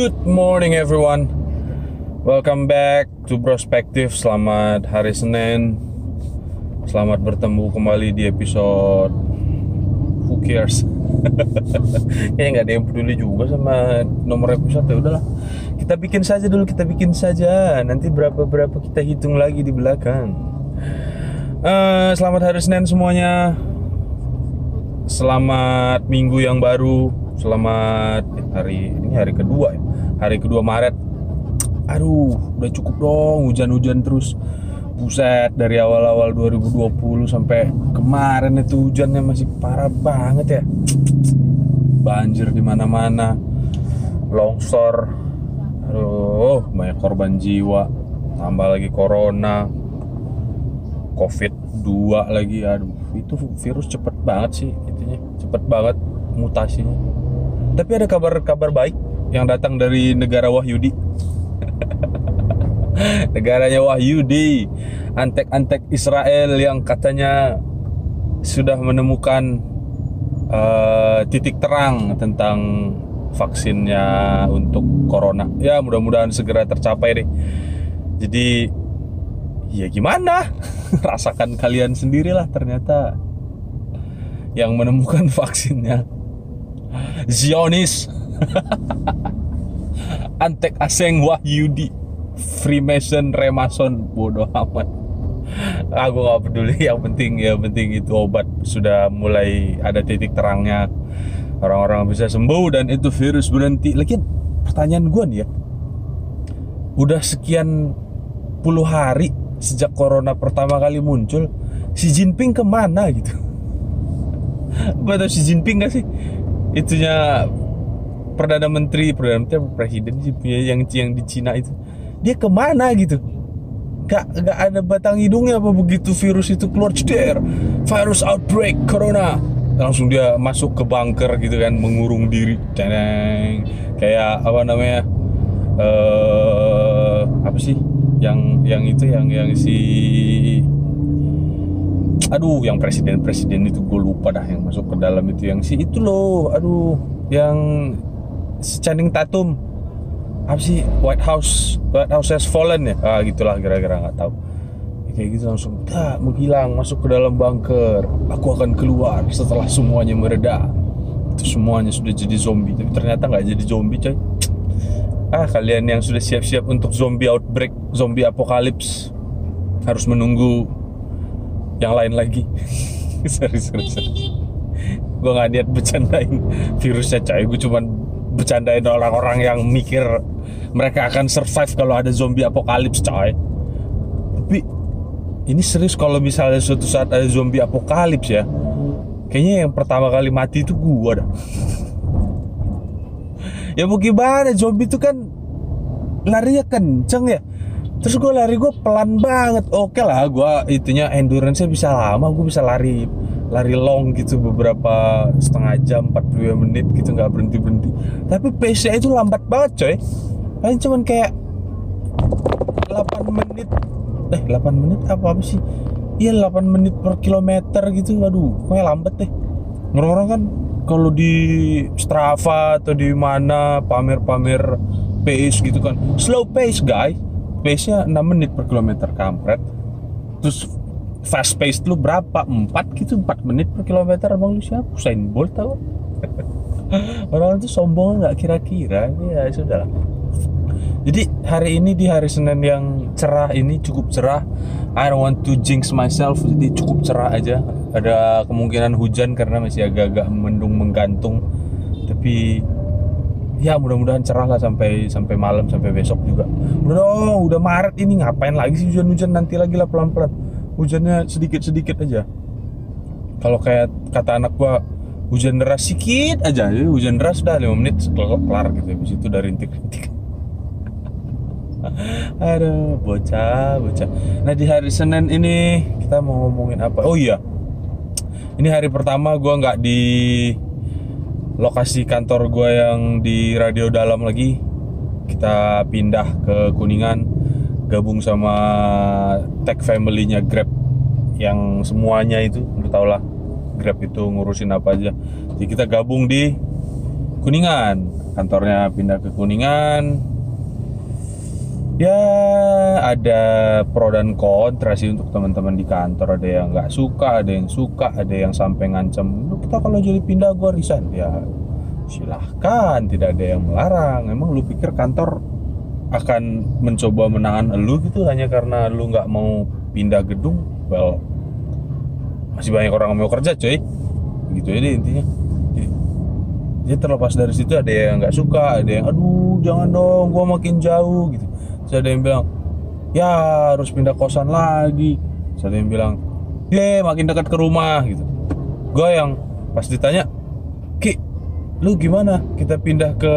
Good morning everyone. Welcome back to Prospective Selamat hari Senin. Selamat bertemu kembali di episode Who cares? Kayaknya nggak ada yang peduli juga sama nomor episode ya udahlah. Kita bikin saja dulu, kita bikin saja. Nanti berapa-berapa kita hitung lagi di belakang. Eh, Selamat hari Senin semuanya. Selamat minggu yang baru. Selamat eh, hari ini hari kedua ya Hari kedua Maret. Aduh udah cukup dong hujan-hujan terus. Buset dari awal-awal 2020 sampai kemarin itu hujannya masih parah banget ya. Banjir di mana-mana Longsor. Aduh banyak korban jiwa. Tambah lagi corona. Covid 2 lagi aduh. Itu virus cepet banget sih itunya. Cepet banget mutasinya. Tapi ada kabar-kabar baik yang datang dari negara Wahyudi. Negaranya Wahyudi antek-antek Israel yang katanya sudah menemukan eh, titik terang tentang vaksinnya untuk corona. Ya mudah-mudahan segera tercapai deh. Jadi ya gimana? Rasakan kalian sendirilah ternyata yang menemukan vaksinnya. Zionis Antek Aseng Wahyudi Freemason Remason. Bodoh amat. Aku nggak peduli yang penting ya penting itu obat sudah mulai ada titik terangnya. Orang-orang bisa sembuh dan itu virus berhenti. Lagi pertanyaan gue nih ya. Udah sekian puluh hari sejak corona pertama kali muncul Xi Jinping ke mana gitu? Gue tau Xi Jinping gak sih? Itunya perdana menteri perdana menteri apa presiden sih yang yang di Cina itu? Dia ke mana gitu? Gak gak ada batang hidungnya apa begitu virus itu keluar ceder virus outbreak corona. Langsung dia masuk ke bunker gitu kan mengurung diri. Teneng. kayak apa namanya eh apa sih? Yang yang itu yang yang si aduh yang presiden presiden itu gue lupa dah yang masuk ke dalam itu. Yang si itu loh aduh. Yang Channing Tatum. Apa sih? White House White House has fallen ya? Ah gitulah kira-kira nggak tahu. Ya, kayak gitu langsung tak menghilang masuk ke dalam bunker. Aku akan keluar setelah semuanya mereda itu semuanya sudah jadi zombie tapi ternyata nggak jadi zombie coy. Ah kalian yang sudah siap-siap untuk zombie outbreak zombie apokalips harus menunggu yang lain lagi. Serius serius gue nggak niat bercandain virusnya coy. Gue cuman bercandain orang-orang yang mikir mereka akan survive kalau ada zombie apokalips coy. Tapi ini serius kalau misalnya suatu saat ada zombie apokalips ya. Kayaknya yang pertama kali mati itu gua dah. Ya mau gimana zombie itu kan larinya kenceng ya. Terus gue lari gue pelan banget. Oke lah gue itunya endurance bisa lama gue bisa lari lari long gitu beberapa setengah jam 42 menit gitu nggak berhenti berhenti tapi pace nya itu lambat banget coy. Paling cuman kayak 8 menit. Eh 8 menit apa apa sih? Iya 8 menit per kilometer gitu. Waduh kayak lambat deh. Orang-orang kan kalau di Strava atau di mana pamer-pamer pace gitu kan. Slow pace guys pace nya 6 menit per kilometer kampret. Terus fast pace lu berapa 4 gitu 4 menit per kilometer abang lu siapa Usain Bolt tau orang itu sombong nggak kira-kira ya sudah lah jadi hari ini di hari Senin yang cerah ini cukup cerah. I don't want to jinx myself. Jadi cukup cerah aja. Ada kemungkinan hujan karena masih agak-agak mendung menggantung. Tapi ya mudah-mudahan cerah lah sampai sampai malam sampai besok juga. Udah dong, udah Maret ini ngapain lagi sih hujan-hujan nanti lagi lah pelan-pelan. Hujannya sedikit-sedikit aja. Kalau kayak kata anak gua hujan deras sedikit aja, jadi hujan deras udah 5 menit kelar gitu. Habis itu dari rintik-rintik. Aduh, bocah, bocah. Nah di hari Senin ini kita mau ngomongin apa? Oh iya, ini hari pertama gue nggak di lokasi kantor gue yang di radio dalam lagi. Kita pindah ke Kuningan, gabung sama tech family-nya Grab yang semuanya itu, lu tau lah Grab itu ngurusin apa aja. Jadi kita gabung di Kuningan. Kantornya pindah ke Kuningan. Ya ada pro dan kontra sih untuk teman-teman di kantor. Ada yang nggak suka ada yang suka ada yang sampai ngancem. Lu kita kalau jadi pindah gua resign. Ya silahkan. Tidak ada yang melarang. Emang lu pikir kantor akan mencoba menahan lu gitu hanya karena lu nggak mau pindah gedung well masih banyak orang yang mau kerja coy. Gitu aja deh intinya. Jadi, jadi terlepas dari situ ada yang nggak suka ada yang aduh jangan dong gua makin jauh gitu. Terus ada yang bilang ya harus pindah kosan lagi. Terus ada yang bilang ye makin dekat ke rumah gitu. Gue yang pas ditanya ki lu gimana? Kita pindah ke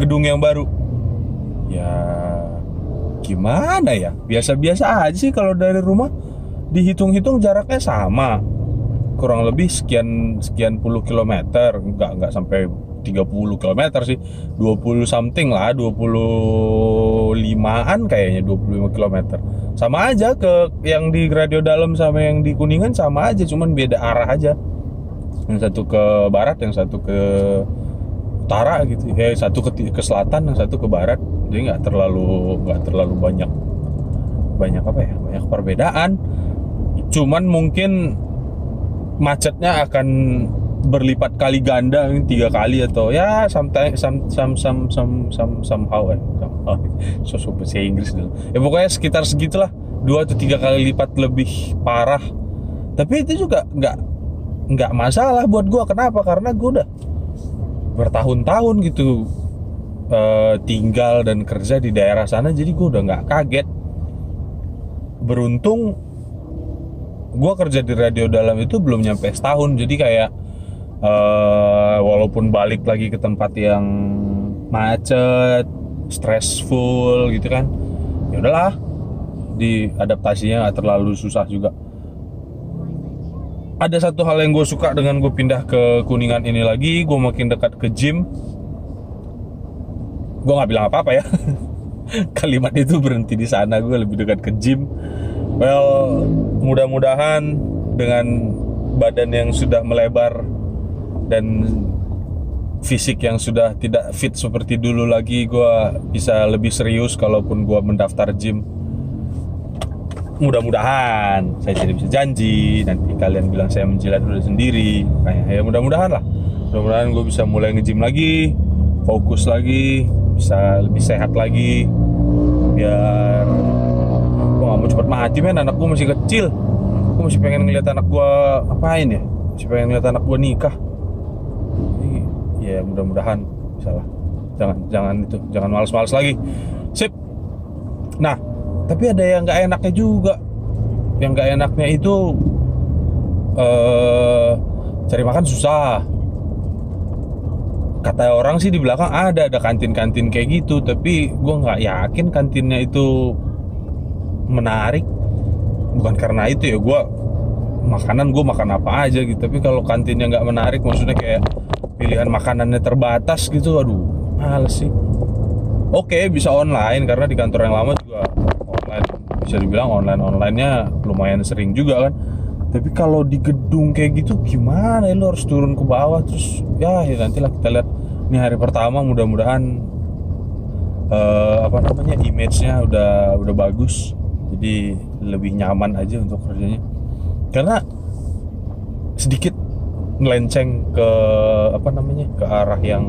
gedung yang baru ya gimana ya? Biasa-biasa aja sih kalau dari rumah. Dihitung-hitung jaraknya sama. Kurang lebih sekian sekian puluh kilometer. Nggak nggak sampai 30 km sih. 20 something lah 25an kayaknya 25 km sama aja ke yang di radio dalam sama yang di kuningan sama aja cuman beda arah aja. Yang satu ke barat yang satu ke utara gitu. Ya satu ke, ke selatan yang satu ke barat. Jadi nggak terlalu nggak terlalu banyak banyak apa ya banyak perbedaan. Cuman mungkin macetnya akan berlipat kali ganda ini tiga kali atau ya sometimes some some some some some somehow somehow. So, bahasa Inggris dulu. Ya pokoknya sekitar segitulah. Dua atau tiga kali lipat lebih parah. Tapi itu juga nggak nggak masalah buat gua. Kenapa? Karena gua udah bertahun-tahun gitu uh, tinggal dan kerja di daerah sana jadi gua udah nggak kaget. Beruntung gua kerja di radio dalam itu belum nyampe setahun jadi kayak uh, walaupun balik lagi ke tempat yang macet stressful gitu kan ya udahlah di adaptasinya nggak terlalu susah juga ada satu hal yang gue suka dengan gue pindah ke kuningan ini lagi gue makin dekat ke gym. Gue nggak bilang apa apa ya. Kalimat itu berhenti di sana gue lebih dekat ke gym. Well mudah-mudahan dengan badan yang sudah melebar dan fisik yang sudah tidak fit seperti dulu lagi gue bisa lebih serius kalaupun gue mendaftar gym mudah-mudahan saya tidak bisa janji. Nanti kalian bilang saya menjilat dulu sendiri. Kayak ya mudah-mudahan lah. Mudah-mudahan gue bisa mulai nge-gym lagi fokus lagi bisa lebih sehat lagi. Biar gue gak mau cepet mati men. Anak gue masih kecil. Gue masih pengen ngeliat anak gue apain ya? Masih pengen ngeliat anak gue nikah. Ya mudah-mudahan bisa lah. Jangan jangan itu jangan males-males lagi. Sip. Nah tapi ada yang nggak enaknya juga. Yang nggak enaknya itu uh, cari makan susah. Kata orang sih di belakang ada ada kantin-kantin kayak gitu. Tapi gue nggak yakin kantinnya itu menarik. Bukan karena itu ya gue makanan gue makan apa aja gitu. Tapi kalau kantinnya nggak menarik maksudnya kayak pilihan makanannya terbatas gitu aduh males sih. Oke bisa online karena di kantor yang lama juga bisa dibilang online onlinenya lumayan sering juga kan. Tapi kalau di gedung kayak gitu gimana ya? Lo harus turun ke bawah terus ya, ya nanti lah kita lihat. Ini hari pertama mudah-mudahan uh, apa namanya image-nya udah udah bagus. Jadi lebih nyaman aja untuk kerjanya. Karena sedikit melenceng ke apa namanya ke arah yang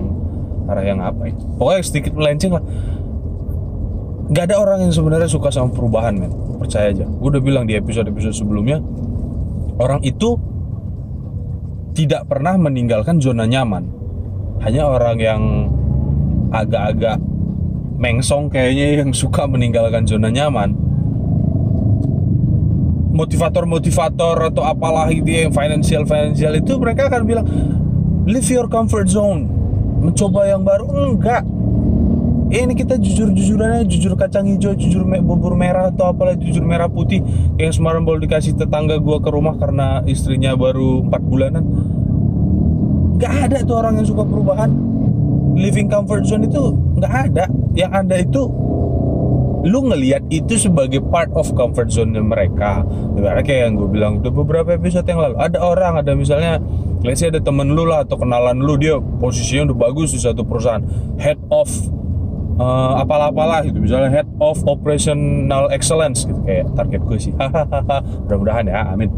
arah yang apa ya? Pokoknya sedikit melenceng lah nggak ada orang yang sebenarnya suka sama perubahan men. Percaya aja. Gue udah bilang di episode episode sebelumnya orang itu tidak pernah meninggalkan zona nyaman. Hanya orang yang agak-agak mengsong kayaknya yang suka meninggalkan zona nyaman. Motivator-motivator atau apalah gitu ya, yang financial financial itu mereka akan bilang leave your comfort zone. Mencoba yang baru. Enggak ini kita jujur-jujurannya jujur kacang hijau jujur me bubur merah atau apalah jujur merah putih. Yang semalam baru dikasih tetangga gua ke rumah karena istrinya baru 4 bulanan. Nggak ada tuh orang yang suka perubahan. Living comfort zone itu nggak ada. Yang ada itu lu ngelihat itu sebagai part of comfort zone mereka. Kayak yang gue bilang udah beberapa episode yang lalu ada orang ada misalnya let's say ada temen lu lah atau kenalan lu dia posisinya udah bagus di satu perusahaan. Head of uh, apalah-apalah gitu. Misalnya head of operational excellence gitu. Kayak target gue sih. Mudah-mudahan ya. Amin.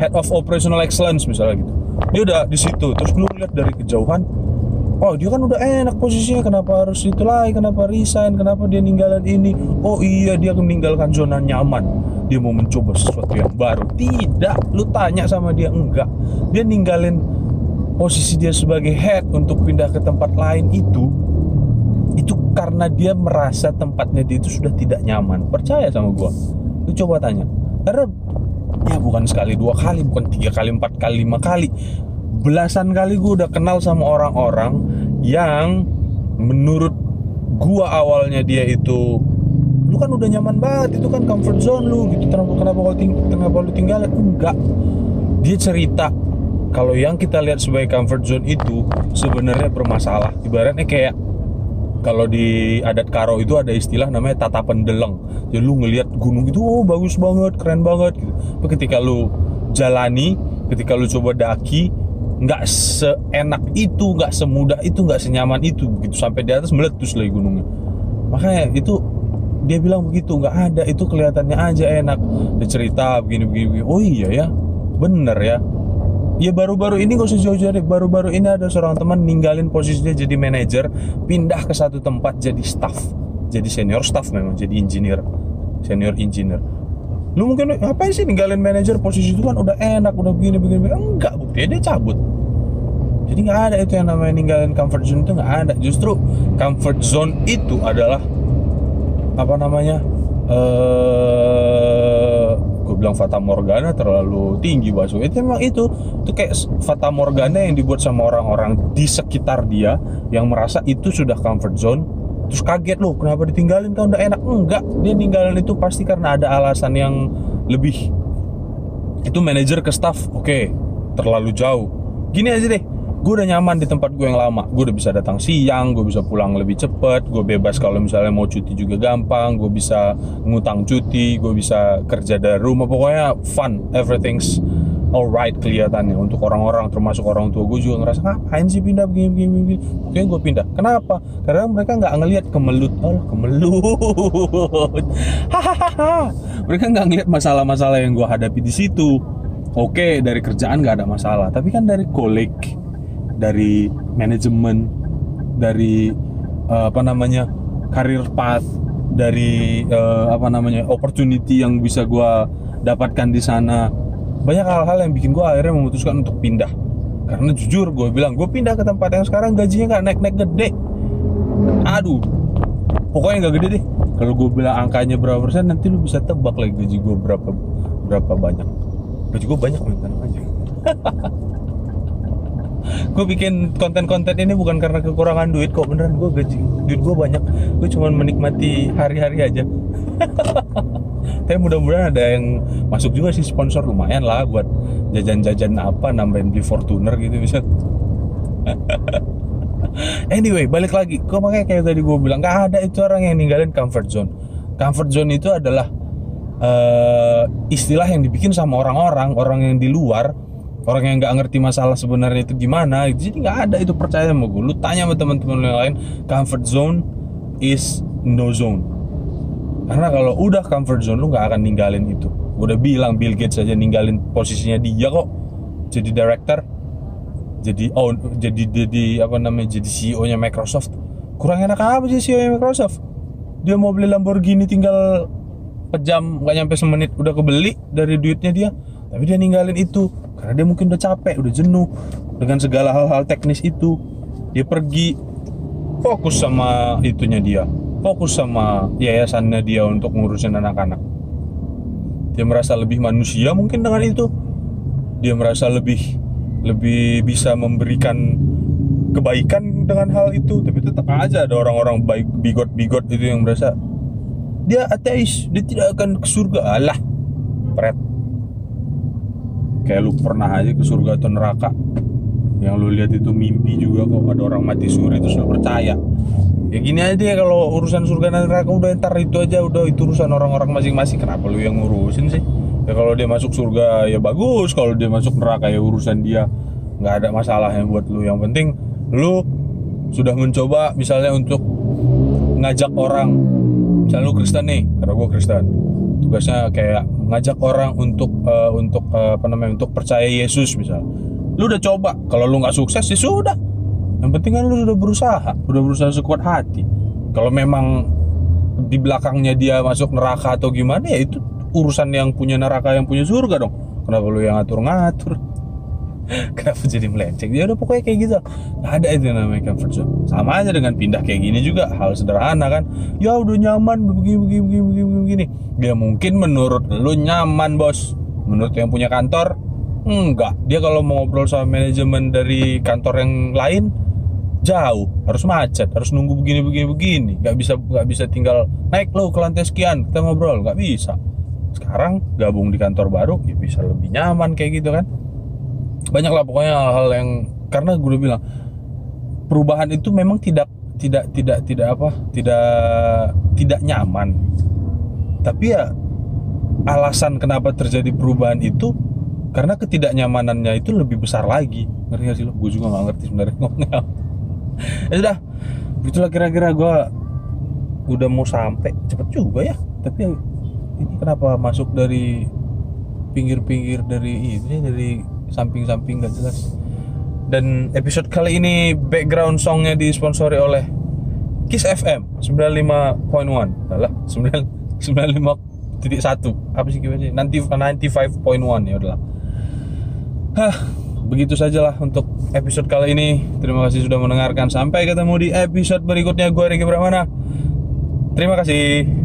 Head of operational excellence misalnya gitu. Dia udah di situ. Terus lu lihat dari kejauhan oh dia kan udah enak posisinya. Kenapa harus itu lagi? Kenapa resign? Kenapa dia ninggalin ini? Oh iya dia meninggalkan zona nyaman. Dia mau mencoba sesuatu yang baru. Tidak. Lu tanya sama dia enggak. Dia ninggalin posisi dia sebagai head untuk pindah ke tempat lain itu itu karena dia merasa tempatnya dia itu sudah tidak nyaman. Percaya sama gua. Lu coba tanya. Karena ya bukan sekali dua kali bukan tiga kali empat kali lima kali. Belasan kali gue udah kenal sama orang-orang yang menurut gua awalnya dia itu lu kan udah nyaman banget itu kan comfort zone lu gitu. Kenapa kenapa kalau ting kenapa lu tinggalin? Enggak. Dia cerita kalau yang kita lihat sebagai comfort zone itu sebenarnya bermasalah. Ibaratnya kayak kalau di adat Karo itu ada istilah namanya tatapan deleng jadi lu ngelihat gunung itu oh bagus banget keren banget. Gitu tapi ketika lu jalani ketika lu coba daki nggak seenak itu nggak semudah itu nggak senyaman itu. Begitu sampai di atas meletus lagi gunungnya. Makanya itu dia bilang begitu nggak ada itu kelihatannya aja enak. Dia cerita begini, begini. oh iya ya bener ya ya baru-baru ini gak usah jauh-jauh deh baru-baru ini ada seorang teman ninggalin posisinya jadi manajer pindah ke satu tempat jadi staff. Jadi senior staff memang jadi engineer. Senior engineer. Lu mungkin apa sih ninggalin manajer? Posisi itu kan udah enak udah begini begini, begini. enggak buktinya dia cabut. Jadi nggak ada itu yang namanya ninggalin comfort zone itu nggak ada. Justru comfort zone itu adalah apa namanya eh bilang fata morgana terlalu tinggi bahasa itu memang itu itu kayak fata morgana yang dibuat sama orang-orang di sekitar dia yang merasa itu sudah comfort zone. Terus kaget loh kenapa ditinggalin? Kan udah enak? Enggak dia ninggalin itu pasti karena ada alasan yang lebih. Itu manajer ke staff oke okay, terlalu jauh. Gini aja deh gue udah nyaman di tempat gue yang lama. Gue udah bisa datang siang gue bisa pulang lebih cepet gue bebas kalau misalnya mau cuti juga gampang gue bisa ngutang cuti gue bisa kerja dari rumah. Pokoknya fun everything's alright kelihatannya. Untuk orang-orang termasuk orang tua gue juga ngerasa ngapain sih pindah begini begini, begini. oke gue pindah. Kenapa? Karena mereka nggak ngelihat kemelut. Oh kemelut. Hahaha. Mereka nggak ngelihat masalah-masalah yang gue hadapi di situ. Oke dari kerjaan nggak ada masalah. Tapi kan dari kolik dari manajemen dari uh, apa namanya karir path dari uh, apa namanya opportunity yang bisa gue dapatkan di sana. Banyak hal-hal yang bikin gue akhirnya memutuskan untuk pindah. Karena jujur gue bilang gue pindah ke tempat yang sekarang gajinya nggak naik-naik gede. Aduh pokoknya nggak gede deh. Kalau gue bilang angkanya berapa persen nanti lu bisa tebak lagi gaji gue berapa berapa banyak. Gaji gue banyak men aja gue bikin konten-konten ini bukan karena kekurangan duit kok beneran. Gue gaji duit gue banyak. Gue cuma menikmati hari-hari aja. Tapi mudah-mudahan ada yang masuk juga sih sponsor lumayan lah buat jajan-jajan apa nambahin beli Fortuner gitu bisa. Anyway balik lagi. Kok makanya kayak tadi gue bilang gak ada itu orang yang ninggalin comfort zone. Comfort zone itu adalah uh, istilah yang dibikin sama orang-orang orang yang di luar orang yang nggak ngerti masalah sebenarnya itu gimana jadi nggak ada itu percaya sama gue lu tanya sama teman-teman yang lain comfort zone is no zone. Karena kalau udah comfort zone lu nggak akan ninggalin itu. Gue udah bilang Bill Gates aja ninggalin posisinya dia kok. Jadi director jadi oh jadi jadi apa namanya jadi CEO nya Microsoft. Kurang enak apa sih CEO nya Microsoft? Dia mau beli Lamborghini tinggal pejam nggak nyampe semenit. Udah kebeli dari duitnya dia tapi dia ninggalin itu karena dia mungkin udah capek udah jenuh dengan segala hal-hal teknis itu. Dia pergi fokus sama itunya dia. Fokus sama yayasannya dia untuk ngurusin anak-anak. Dia merasa lebih manusia mungkin dengan itu. Dia merasa lebih lebih bisa memberikan kebaikan dengan hal itu. Tapi tetap aja ada orang-orang baik bigot-bigot itu yang merasa dia ateis dia tidak akan ke surga. Allah pret kayak lu pernah aja ke surga atau neraka. Yang lu lihat itu mimpi juga kok. Ada orang mati suri terus lu percaya. Ya gini aja ya kalau urusan surga dan neraka udah ntar itu aja udah itu urusan orang-orang masing-masing. Kenapa lu yang ngurusin sih? Ya kalau dia masuk surga ya bagus. Kalau dia masuk neraka ya urusan dia. Nggak ada masalah yang buat lu. Yang penting lu sudah mencoba misalnya untuk ngajak orang misalnya lu Kristen nih karena gue Kristen. Tugasnya kayak ngajak orang untuk eh, untuk eh, apa namanya untuk percaya Yesus misal. Lu udah coba kalau lu nggak sukses ya sudah. Yang penting kan lu sudah berusaha udah berusaha sekuat hati. Kalau memang di belakangnya dia masuk neraka atau gimana ya itu urusan yang punya neraka yang punya surga dong. Kenapa lu yang ngatur-ngatur kenapa jadi melenceng? Ya udah pokoknya kayak gitu. Ada itu yang namanya comfort zone. Sama aja dengan pindah kayak gini juga hal sederhana kan. Ya udah nyaman begini begini begini begini begini ya mungkin menurut lu nyaman bos. Menurut yang punya kantor enggak. Dia kalau mau ngobrol sama manajemen dari kantor yang lain jauh. Harus macet harus nunggu begini begini begini. Nggak bisa nggak bisa tinggal naik lo ke lantai sekian kita ngobrol. Nggak bisa. Sekarang gabung di kantor baru ya bisa lebih nyaman kayak gitu kan banyak lah pokoknya hal-hal yang karena gue udah bilang perubahan itu memang tidak tidak tidak tidak apa tidak tidak nyaman. Tapi ya alasan kenapa terjadi perubahan itu karena ketidaknyamanannya itu lebih besar lagi. Ngerti gak sih lo? Gue juga nggak ngerti sebenarnya ngomongnya ya sudah itulah kira-kira gue udah mau sampai. Cepet juga ya. Tapi ini kenapa masuk dari pinggir-pinggir dari ini dari samping-samping gak jelas dan episode kali ini background songnya disponsori oleh Kiss FM 95.1 salah 9 95.1 apa sih gimana nanti 95.1 ya udahlah Hah, begitu sajalah untuk episode kali ini. Terima kasih sudah mendengarkan. Sampai ketemu di episode berikutnya. Gue Riki Brahmana. Terima kasih.